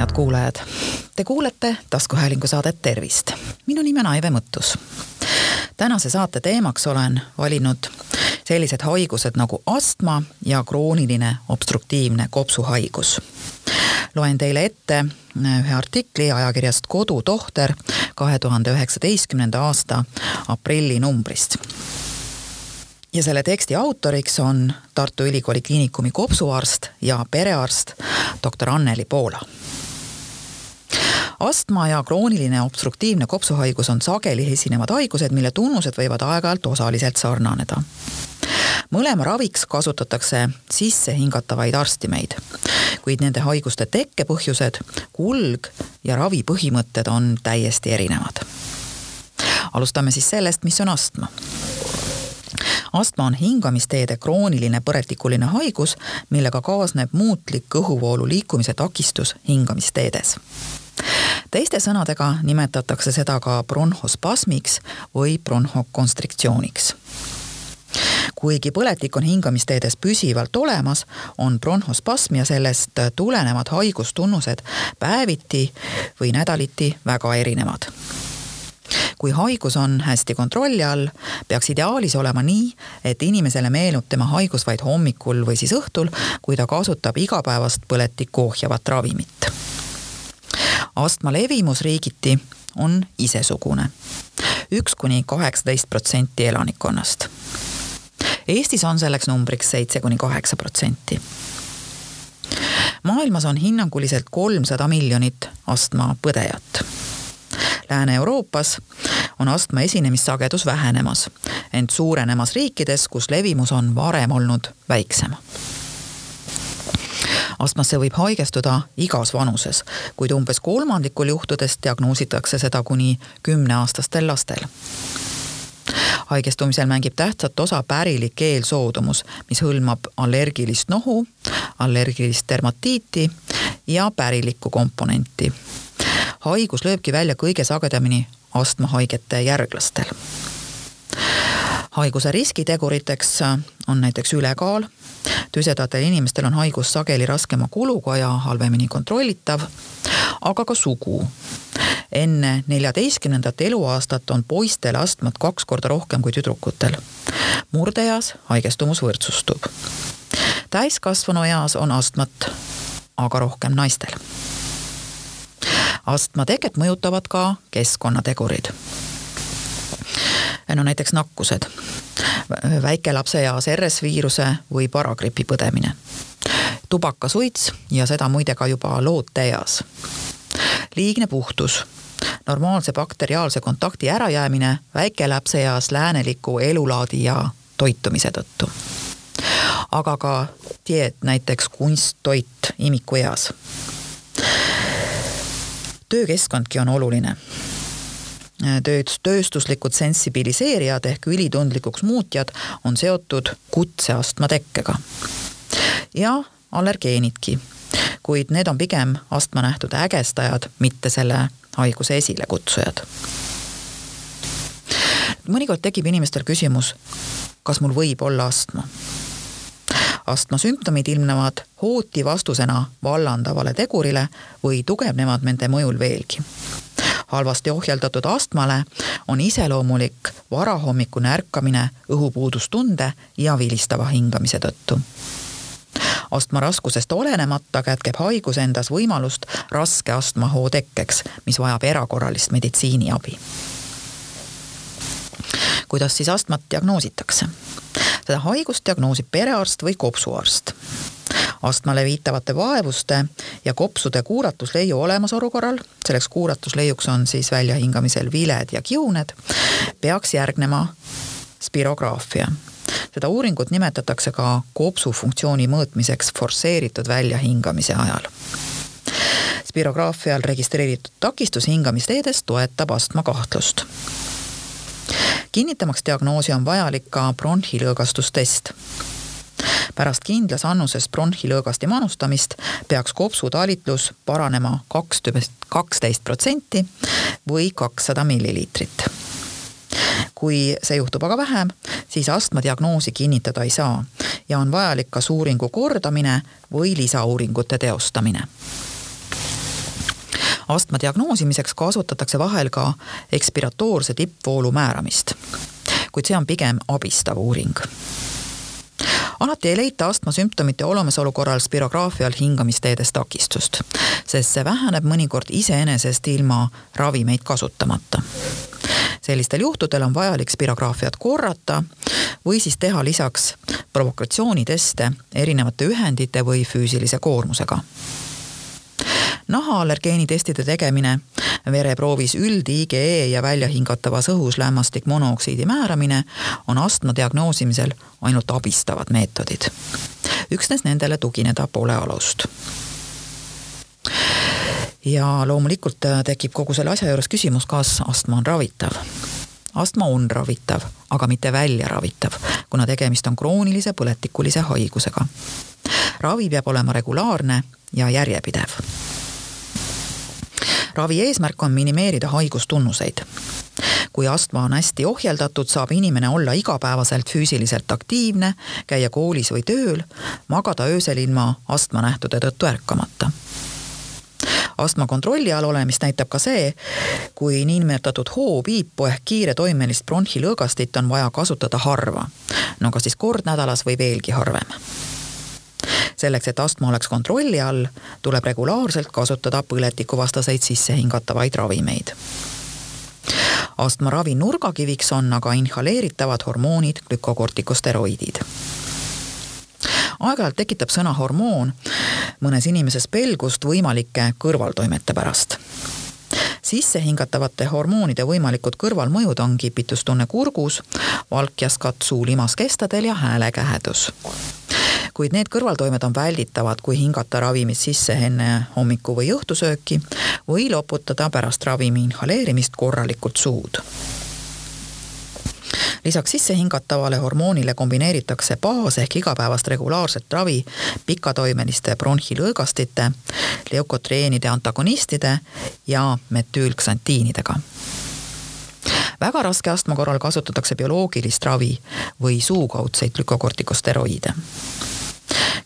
head kuulajad! Te kuulete taskuhäälingu saadet Tervist. minu nimi on Aive Mõttus. tänase saate teemaks olen valinud sellised haigused nagu astma ja krooniline obstruktiivne kopsuhaigus. loen teile ette ühe artikli ajakirjast Kodutohter kahe tuhande üheksateistkümnenda aasta aprillinumbrist ja selle teksti autoriks on Tartu Ülikooli Kliinikumi kopsuarst ja perearst doktor Anneli Poola. Astma ja krooniline obstruktiivne kopsuhaigus on sageli esinevad haigused, mille tunnused võivad aeg-ajalt osaliselt sarnaneda. mõlema raviks kasutatakse sissehingatavaid arstimeid, kuid nende haiguste tekkepõhjused, kulg ja ravi põhimõtted on täiesti erinevad. alustame siis sellest, mis on astma astma on hingamisteede krooniline põletikuline haigus, millega kaasneb muutlik kõhuvoolu liikumise takistus hingamisteedes teiste sõnadega nimetatakse seda ka bronhospasmiks või bronhokonstriktsiooniks kuigi põletik on hingamisteedes püsivalt olemas, on bronhospasm ja sellest tulenevad haigustunnused päeviti või nädaliti väga erinevad kui haigus on hästi kontrolli all, peaks ideaalis olema nii, et inimesele meenub tema haigus vaid hommikul või siis õhtul, kui ta kasutab igapäevast põletikku ohjavat ravimit. Astma levimus riigiti on isesugune, üks kuni kaheksateist protsenti elanikkonnast. Eestis on selleks numbriks seitse kuni kaheksa protsenti. Maailmas on hinnanguliselt kolmsada miljonit astmapõdejat Lääne-Euroopas on astma esinemissagedus vähenemas, ent suurenemas riikides, kus levimus on varem olnud väiksem astmasse võib haigestuda igas vanuses, kuid umbes kolmandikul juhtudest diagnoositakse seda kuni kümneaastastel lastel. haigestumisel mängib tähtsat osa pärilik eelsoodumus, mis hõlmab allergilist nohu, allergilist dermatiiti ja pärilikku komponenti haigus lööbki välja kõige sagedamini astmahaigete järglastel. haiguse riskiteguriteks on näiteks ülekaal, tüsedatel inimestel on haigus sageli raskema kuluga ja halvemini kontrollitav, aga ka sugu. enne neljateistkümnendat eluaastat on poistel astmat kaks korda rohkem kui tüdrukutel. murdeeas haigestumus võrdsustub. täiskasvanu eas on astmat aga rohkem naistel astma teket mõjutavad ka keskkonnategurid. No näiteks nakkused, väikelapse eas RS-viiruse või paragripi põdemine, tubakasuits ja seda muide ka juba looteeas, liigne puhtus. Normaalse bakteriaalse kontakti ärajäämine väikelapse eas lääneliku elulaadi ja toitumise tõttu. aga ka dieet, näiteks kunsttoit imikueas töökeskkondki on oluline tööd, tööstuslikud sensibiliseerijad ehk ülitundlikuks muutjad on seotud kutseastma tekkega. ja allergeenidki, kuid need on pigem astmanähtude ägestajad, mitte selle haiguse esilekutsujad. mõnikord tekib inimestel küsimus, kas mul võib olla astma astma sümptomid ilmnevad hooti vastusena vallandavale tegurile või tugevnevad nende mõjul veelgi. Halvasti ohjeldatud astmale on iseloomulik varahommikune ärkamine õhupuudustunde ja vilistava hingamise tõttu astma raskusest olenemata kätkeb haigus endas võimalust raske astmahoo tekkeks, mis vajab erakorralist meditsiiniabi. kuidas siis astmat diagnoositakse? seda haigust diagnoosib perearst või kopsuarst. Astmale viitavate vaevuste ja kopsude kuuratusleiu olemasolu korral, selleks kuuratusleiuks on siis väljahingamisel viled ja kiuned, peaks järgnema spirograafia. Seda uuringut nimetatakse ka kopsu funktsiooni mõõtmiseks forsseeritud väljahingamise ajal. spirograafial registreeritud takistus hingamisteedes toetab astma kahtlust kinnitamaks diagnoosi on vajalik ka bronhilõõgastustest pärast kindlas annuses bronhilõõgasti manustamist peaks kopsutalitlus paranema kaksteist, kaksteist protsenti või kakssada milliliitrit. kui see juhtub aga vähem, siis astmadiagnoosi kinnitada ei saa ja on vajalik kas uuringu kordamine või lisauuringute teostamine astma diagnoosimiseks kasutatakse vahel ka ekspiratoorse tippvoolu määramist, kuid see on pigem abistav uuring alati ei leita astmasümptomite olemasolu korral spirograafial hingamisteedes takistust, sest see väheneb mõnikord iseenesest ilma ravimeid kasutamata. sellistel juhtudel on vajalik spirograafiat korrata või siis teha lisaks provokatsiooniteste erinevate ühendite või füüsilise koormusega nahaallergeenitestide tegemine, vereproovis üld-IgE ja väljahingatavas õhus lämmastik monooksiidi määramine on astma diagnoosimisel ainult abistavad meetodid. üksnes nendele tugineda pole alust ja loomulikult tekib kogu selle asja juures küsimus, kas astma on ravitav astma on ravitav, aga mitte väljaravitav, kuna tegemist on kroonilise põletikulise haigusega. ravi peab olema regulaarne ja järjepidev ravi eesmärk on minimeerida haigustunnuseid. kui astma on hästi ohjeldatud, saab inimene olla igapäevaselt füüsiliselt aktiivne, käia koolis või tööl, magada öösel ilma astmanähtude tõttu ärkamata astma kontrolli all olemist näitab ka see, kui niinimetatud hoopiipu ehk kiiretoimelist bronhilõõgastit on vaja kasutada harva. no kas siis kord nädalas või veelgi harvem selleks, et astma oleks kontrolli all, tuleb regulaarselt kasutada põletikuvastaseid sissehingatavaid ravimeid. Astmaravi nurgakiviks on aga inhaleeritavad hormoonid, glükokortikosteroidid. aeg-ajalt tekitab sõna hormoon mõnes inimeses pelgust võimalike kõrvaltoimete pärast. Sissehingatavate hormoonide võimalikud kõrvalmõjud on kipitustunne kurgus, valkjaskatt suu-limaskestadel ja häälekähedus kuid need kõrvaltoimed on välditavad, kui hingata ravimit sisse enne hommiku- või õhtusööki või loputada pärast ravimi inhaleerimist korralikult suud. Lisaks sissehingatavale hormoonile kombineeritakse baas ehk igapäevast regulaarset ravi pikatoimeliste bronhilõõgastite, leukotreenide antagonistide ja metüülksantiinidega. Väga raske astma korral kasutatakse bioloogilist ravi või suukaudseid glükokortikosteroide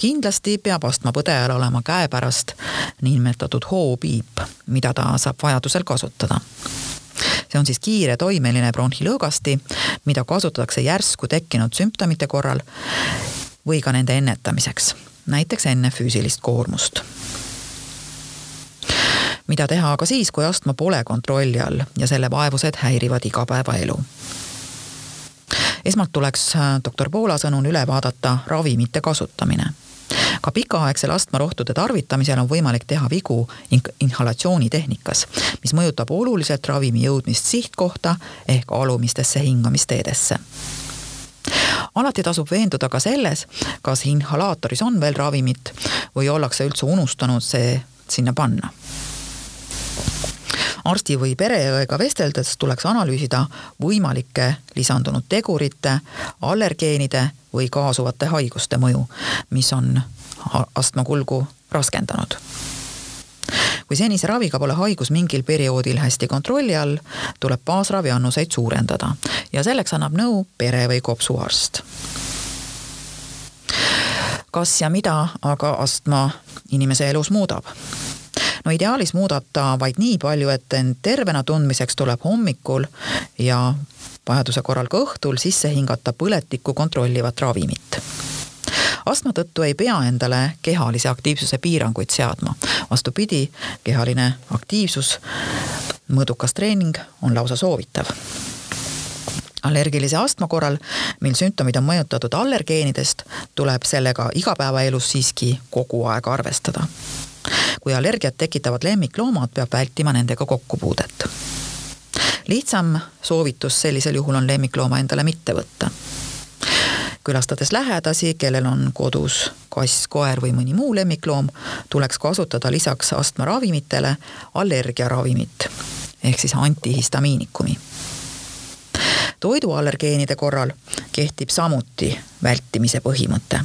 kindlasti peab astmapõdejal olema käepärast niinimetatud hoopiip, mida ta saab vajadusel kasutada. See on siis kiiretoimeline bronhilõõgasti, mida kasutatakse järsku tekkinud sümptomite korral või ka nende ennetamiseks, näiteks enne füüsilist koormust. mida teha aga siis, kui astma pole kontrolli all ja selle vaevused häirivad igapäevaelu? Esmalt tuleks doktor Poola sõnul üle vaadata ravimite kasutamine ka pikaaegsel astmarohtude tarvitamisel on võimalik teha vigu inhalatsioonitehnikas, mis mõjutab oluliselt ravimi jõudmist sihtkohta ehk alumistesse hingamisteedesse. Alati tasub veenduda ka selles, kas inhalaatoris on veel ravimit või ollakse üldse unustanud see sinna panna arsti või pereõega vesteldes tuleks analüüsida võimalike lisandunud tegurite, allergeenide või kaasuvate haiguste mõju, mis on astmakulgu raskendanud kui senise raviga pole haigus mingil perioodil hästi kontrolli all, tuleb baasravi annuseid suurendada ja selleks annab nõu pere- või kopsuarst. kas ja mida aga astma inimese elus muudab? No ideaalis muudab ta vaid nii palju, et end tervena tundmiseks tuleb hommikul ja vajaduse korral ka õhtul sisse hingata põletikku kontrollivat ravimit. Astma tõttu ei pea endale kehalise aktiivsuse piiranguid seadma. vastupidi, kehaline aktiivsus, mõõdukas treening on lausa soovitav. Allergilise astma korral, mil sümptomid on mõjutatud allergeenidest, tuleb sellega igapäevaelus siiski kogu aeg arvestada kui allergiat tekitavad lemmikloomad, peab vältima nendega kokkupuudet. lihtsam soovitus sellisel juhul on lemmiklooma endale mitte võtta. külastades lähedasi, kellel on kodus kass, koer või mõni muu lemmikloom, tuleks kasutada lisaks astmaravimitele allergiaravimit ehk siis antihistamiinikumi toiduallergeenide korral kehtib samuti vältimise põhimõte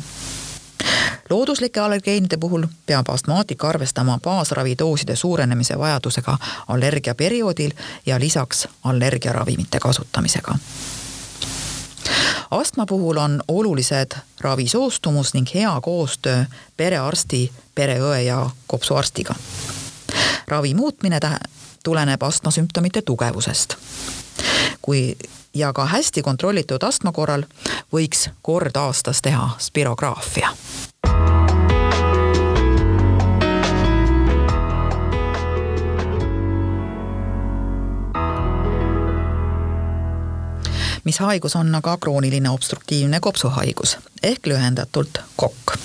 looduslike allergeenide puhul peab astmaatik arvestama baasravidooside suurenemise vajadusega allergia perioodil ja lisaks allergiaravimite kasutamisega astma puhul on olulised ravisoostumus ning hea koostöö perearsti, pereõe ja kopsuarstiga. ravi muutmine tuleneb astmasümptomite tugevusest. kui ja ka hästi kontrollitud astma korral võiks kord aastas teha spirograafia mis haigus on aga krooniline obstruktiivne kopsuhaigus ehk lühendatult kokk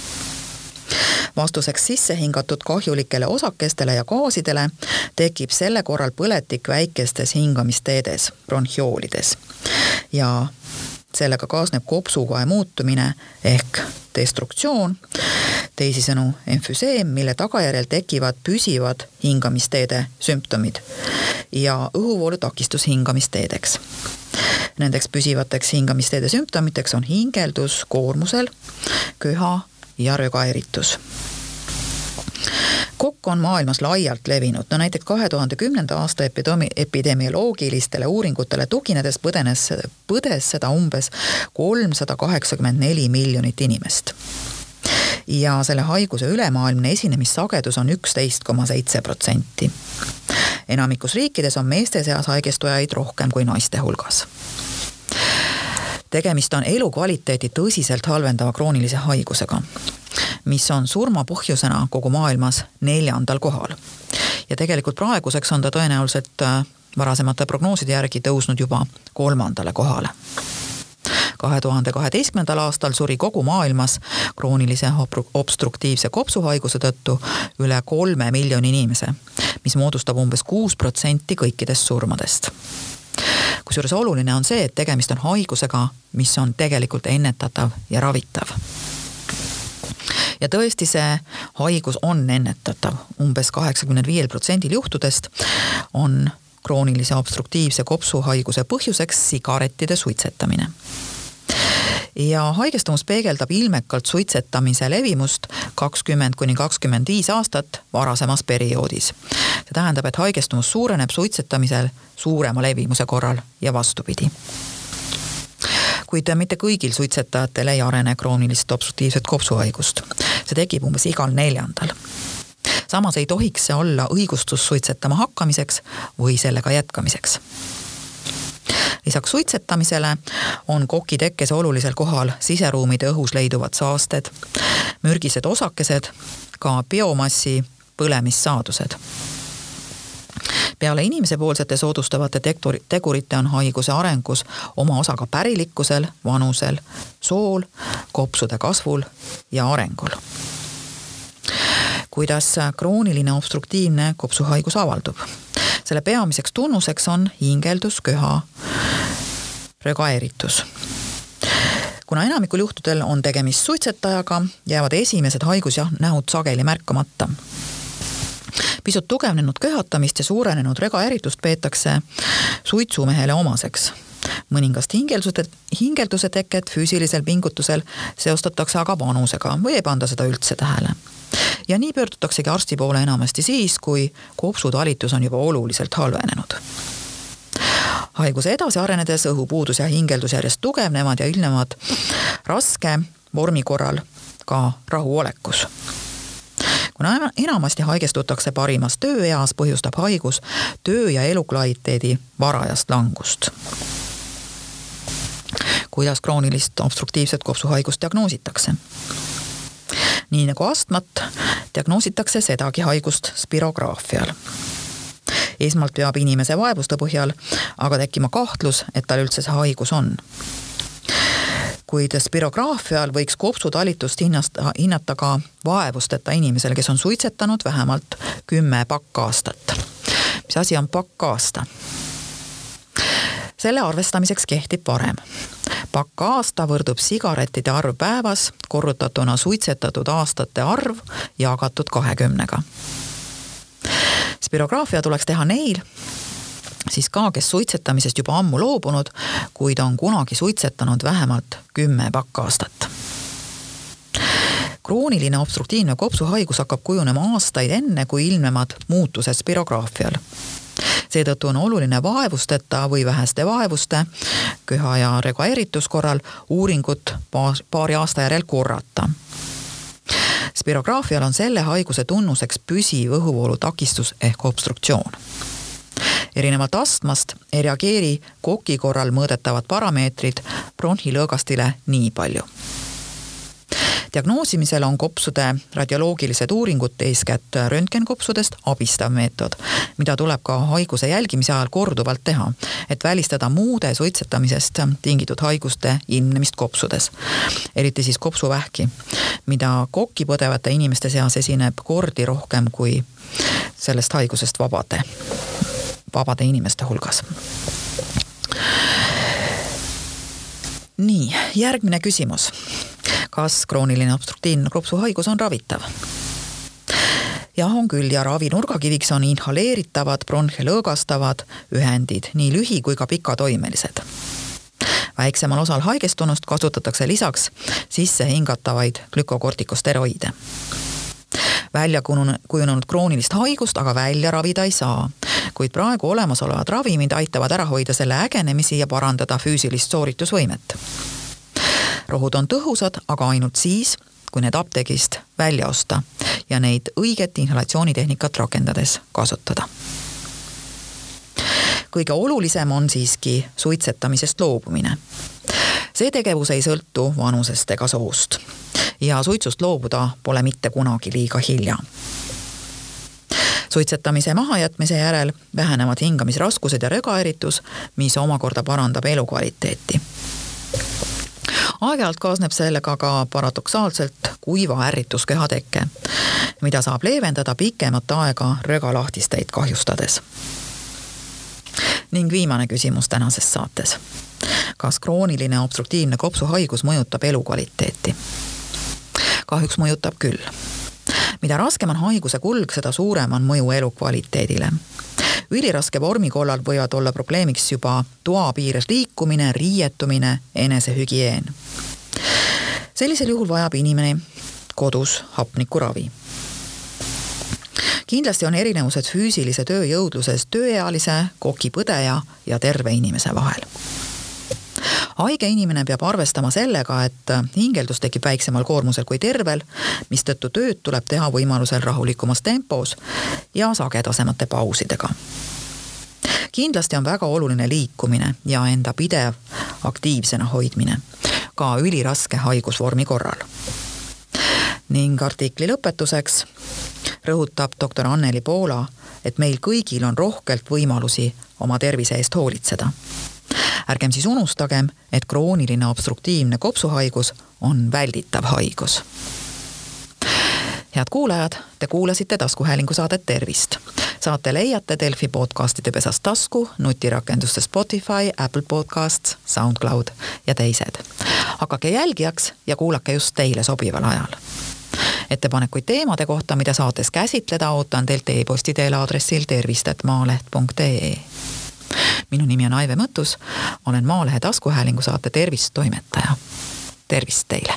vastuseks sisse hingatud kahjulikele osakestele ja gaasidele tekib selle korral põletik väikestes hingamisteedes, bronhioolides. ja sellega kaasneb kopsukoe muutumine ehk destruktsioon, teisisõnu emfüseem, mille tagajärjel tekivad püsivad hingamisteede sümptomid ja õhuvoolu takistus hingamisteedeks. Nendeks püsivateks hingamisteede sümptomiteks on hingeldus koormusel, köha ja rögaeritus kokk on maailmas laialt levinud, no näiteks kahe tuhande kümnenda aasta epidemi-, epidemioloogilistele uuringutele tuginedes põdenes, põdes seda umbes kolmsada kaheksakümmend neli miljonit inimest. Ja selle haiguse ülemaailmne esinemissagedus on üksteist koma seitse protsenti. enamikus riikides on meeste seas haigestujaid rohkem kui naiste hulgas. Tegemist on elukvaliteeti tõsiselt halvendava kroonilise haigusega, mis on surma põhjusena kogu maailmas neljandal kohal. ja tegelikult praeguseks on ta tõenäoliselt äh, varasemate prognooside järgi tõusnud juba kolmandale kohale. kahe tuhande kaheteistkümnendal aastal suri kogu maailmas kroonilise obstruktiivse kopsuhaiguse tõttu üle kolme miljoni inimese, mis moodustab umbes kuus protsenti kõikidest surmadest. Kusjuures oluline on see, et tegemist on haigusega, mis on tegelikult ennetatav ja ravitav ja tõesti, see haigus on ennetatav. Umbes, umbes kaheksakümnel viiel protsendil juhtudest on kroonilise obstruktiivse kopsuhaiguse põhjuseks sigarettide suitsetamine. Ja haigestumus peegeldab ilmekalt suitsetamise levimust kakskümmend kuni kakskümmend viis aastat varasemas perioodis. see tähendab, et haigestumus suureneb suitsetamisel suurema levimuse korral ja vastupidi kuid mitte kõigil suitsetajatel ei arene kroonilist obstruktiivset kopsuhaigust. see tekib umbes igal neljandal. samas ei tohiks see olla õigustus suitsetama hakkamiseks või sellega jätkamiseks lisaks suitsetamisele on koki tekkes olulisel kohal siseruumide õhus leiduvad saasted, mürgised osakesed, ka biomassi põlemissaadused peale inimesepoolsete soodustavate tegurite on haiguse arengus oma osa ka pärilikkusel, vanusel, sool, kopsude kasvul ja arengul. kuidas krooniline obstruktiivne kopsuhaigus avaldub? selle peamiseks tunnuseks on hingeldus, köha, rögaeritus kuna enamikul juhtudel on tegemist suitsetajaga, jäävad esimesed haigusnähud sageli märkamata. Pisut tugevnenud köhatamist ja suurenenud rögaeritust peetakse suitsumehele omaseks. Mõningast hingelduse, hingelduse teket füüsilisel pingutusel seostatakse aga vanusega või ei panda seda üldse tähele. ja nii pöördutaksegi arsti poole enamasti siis, kui kopsutalitus on juba oluliselt halvenenud. Haiguse edasi arenedes õhupuudus ja hingeldus järjest tugevnevad ja ilmnevad raske vormi korral ka rahuolekus kuna enamasti haigestutakse parimas tööeas, põhjustab haigus töö- ja elukvaliteedi varajast langust. kuidas kroonilist obstruktiivset kopsuhaigust diagnoositakse? nii nagu astmat, diagnoositakse sedagi haigust spirograafial esmalt peab inimese vaevuste põhjal aga tekkima kahtlus, et tal üldse see haigus on kuid spirograafial võiks kopsutalitust hinnasta, hinnata ka vaevusteta inimesel, kes on suitsetanud vähemalt kümme pakkaastat. mis asi on pakkaasta? selle arvestamiseks kehtib varem. pakkaasta võrdub sigarettide arv päevas korrutatuna suitsetatud aastate arv jagatud kahekümnega spirograafia tuleks teha neil, siis ka, kes suitsetamisest juba ammu loobunud, kuid on kunagi suitsetanud vähemalt kümme pakkaastat. krooniline obstruktiivne kopsuhaigus hakkab kujunema aastaid enne, kui ilmnevad muutused spirograafial. Seetõttu on oluline vaevusteta või väheste vaevuste, köha ja regaeritus korral uuringut paari aasta järel korrata. Spirograafial on selle haiguse tunnuseks püsiv õhuvoolu takistus ehk obstruktsioon erinevalt astmast ei reageeri koki korral mõõdetavad parameetrid bronhilõõgastile nii palju diagnoosimisel on kopsude radioloogilised uuringud, eeskätt röntgenkopsudest, abistav meetod, mida tuleb ka haiguse jälgimise ajal korduvalt teha, et välistada muude suitsetamisest tingitud haiguste ilmnemist kopsudes. eriti siis kopsuvähki, mida kokki põdevate inimeste seas esineb kordi rohkem kui sellest haigusest vabade, vabade inimeste hulgas nii, järgmine küsimus kas krooniline obstruktiivne kropsuhaigus on ravitav jah, on küll ja ravi nurgakiviks on inhaleeritavad bronhe lõõgastavad ühendid, nii lühi- kui ka pikatoimelised. väiksemal osal haigestunust kasutatakse lisaks sissehingatavaid glükokortikosteroide. Välja kujunenud kroonilist haigust aga välja ravida ei saa, kuid praegu olemasolevad ravimid aitavad ära hoida selle ägenemisi ja parandada füüsilist sooritusvõimet rohud on tõhusad, aga ainult siis, kui need apteegist välja osta ja neid õiget inhalatsioonitehnikat rakendades kasutada. kõige olulisem on siiski suitsetamisest loobumine. See tegevus ei sõltu vanusest ega soost ja suitsust loobuda pole mitte kunagi liiga hilja suitsetamise mahajätmise järel vähenevad hingamisraskused ja rögaeritus, mis omakorda parandab elukvaliteeti aeg-ajalt kaasneb sellega ka paradoksaalselt kuiva ärrituskeha teke, mida saab leevendada pikemat aega rögalahtisteid kahjustades. ning viimane küsimus tänases saates. Kas krooniline obstruktiivne kopsuhaigus mõjutab elukvaliteeti? kahjuks mõjutab küll mida raskem on haiguse kulg, seda suurem on mõju elukvaliteedile üliraske vormi korral võivad olla probleemiks juba toa piires liikumine, riietumine, enesehügieen. sellisel juhul vajab inimene kodus hapnikuravi kindlasti on erinevused füüsilise tööjõudluses tööealise, kokipõdeja ja terve inimese vahel haige inimene peab arvestama sellega, et hingeldus tekib väiksemal koormusel kui tervel, mistõttu tööd tuleb teha võimalusel rahulikumas tempos ja sagedasemate pausidega. kindlasti on väga oluline liikumine ja enda pidev aktiivsena hoidmine, ka üliraske haigusvormi korral. ning artikli lõpetuseks rõhutab doktor Anneli Poola, et meil kõigil on rohkelt võimalusi oma tervise eest hoolitseda ärgem siis unustagem, et krooniline obstruktiivne kopsuhaigus on välditav haigus. head kuulajad, te kuulasite taskuhäälingu saadet Tervist. saate leiate Delfi podcastide pesast tasku, nutirakenduste Spotify, Apple Podcasts, SoundCloud ja teised. hakake jälgijaks ja kuulake just teile sobival ajal ettepanekuid teemade kohta, mida saates käsitleda, ootan teilt e-posti teel aadressil tervist.maaleht.ee minu nimi on Aive Mõttus, olen Maalehe taskuhäälingu saate Tervist toimetaja. tervist teile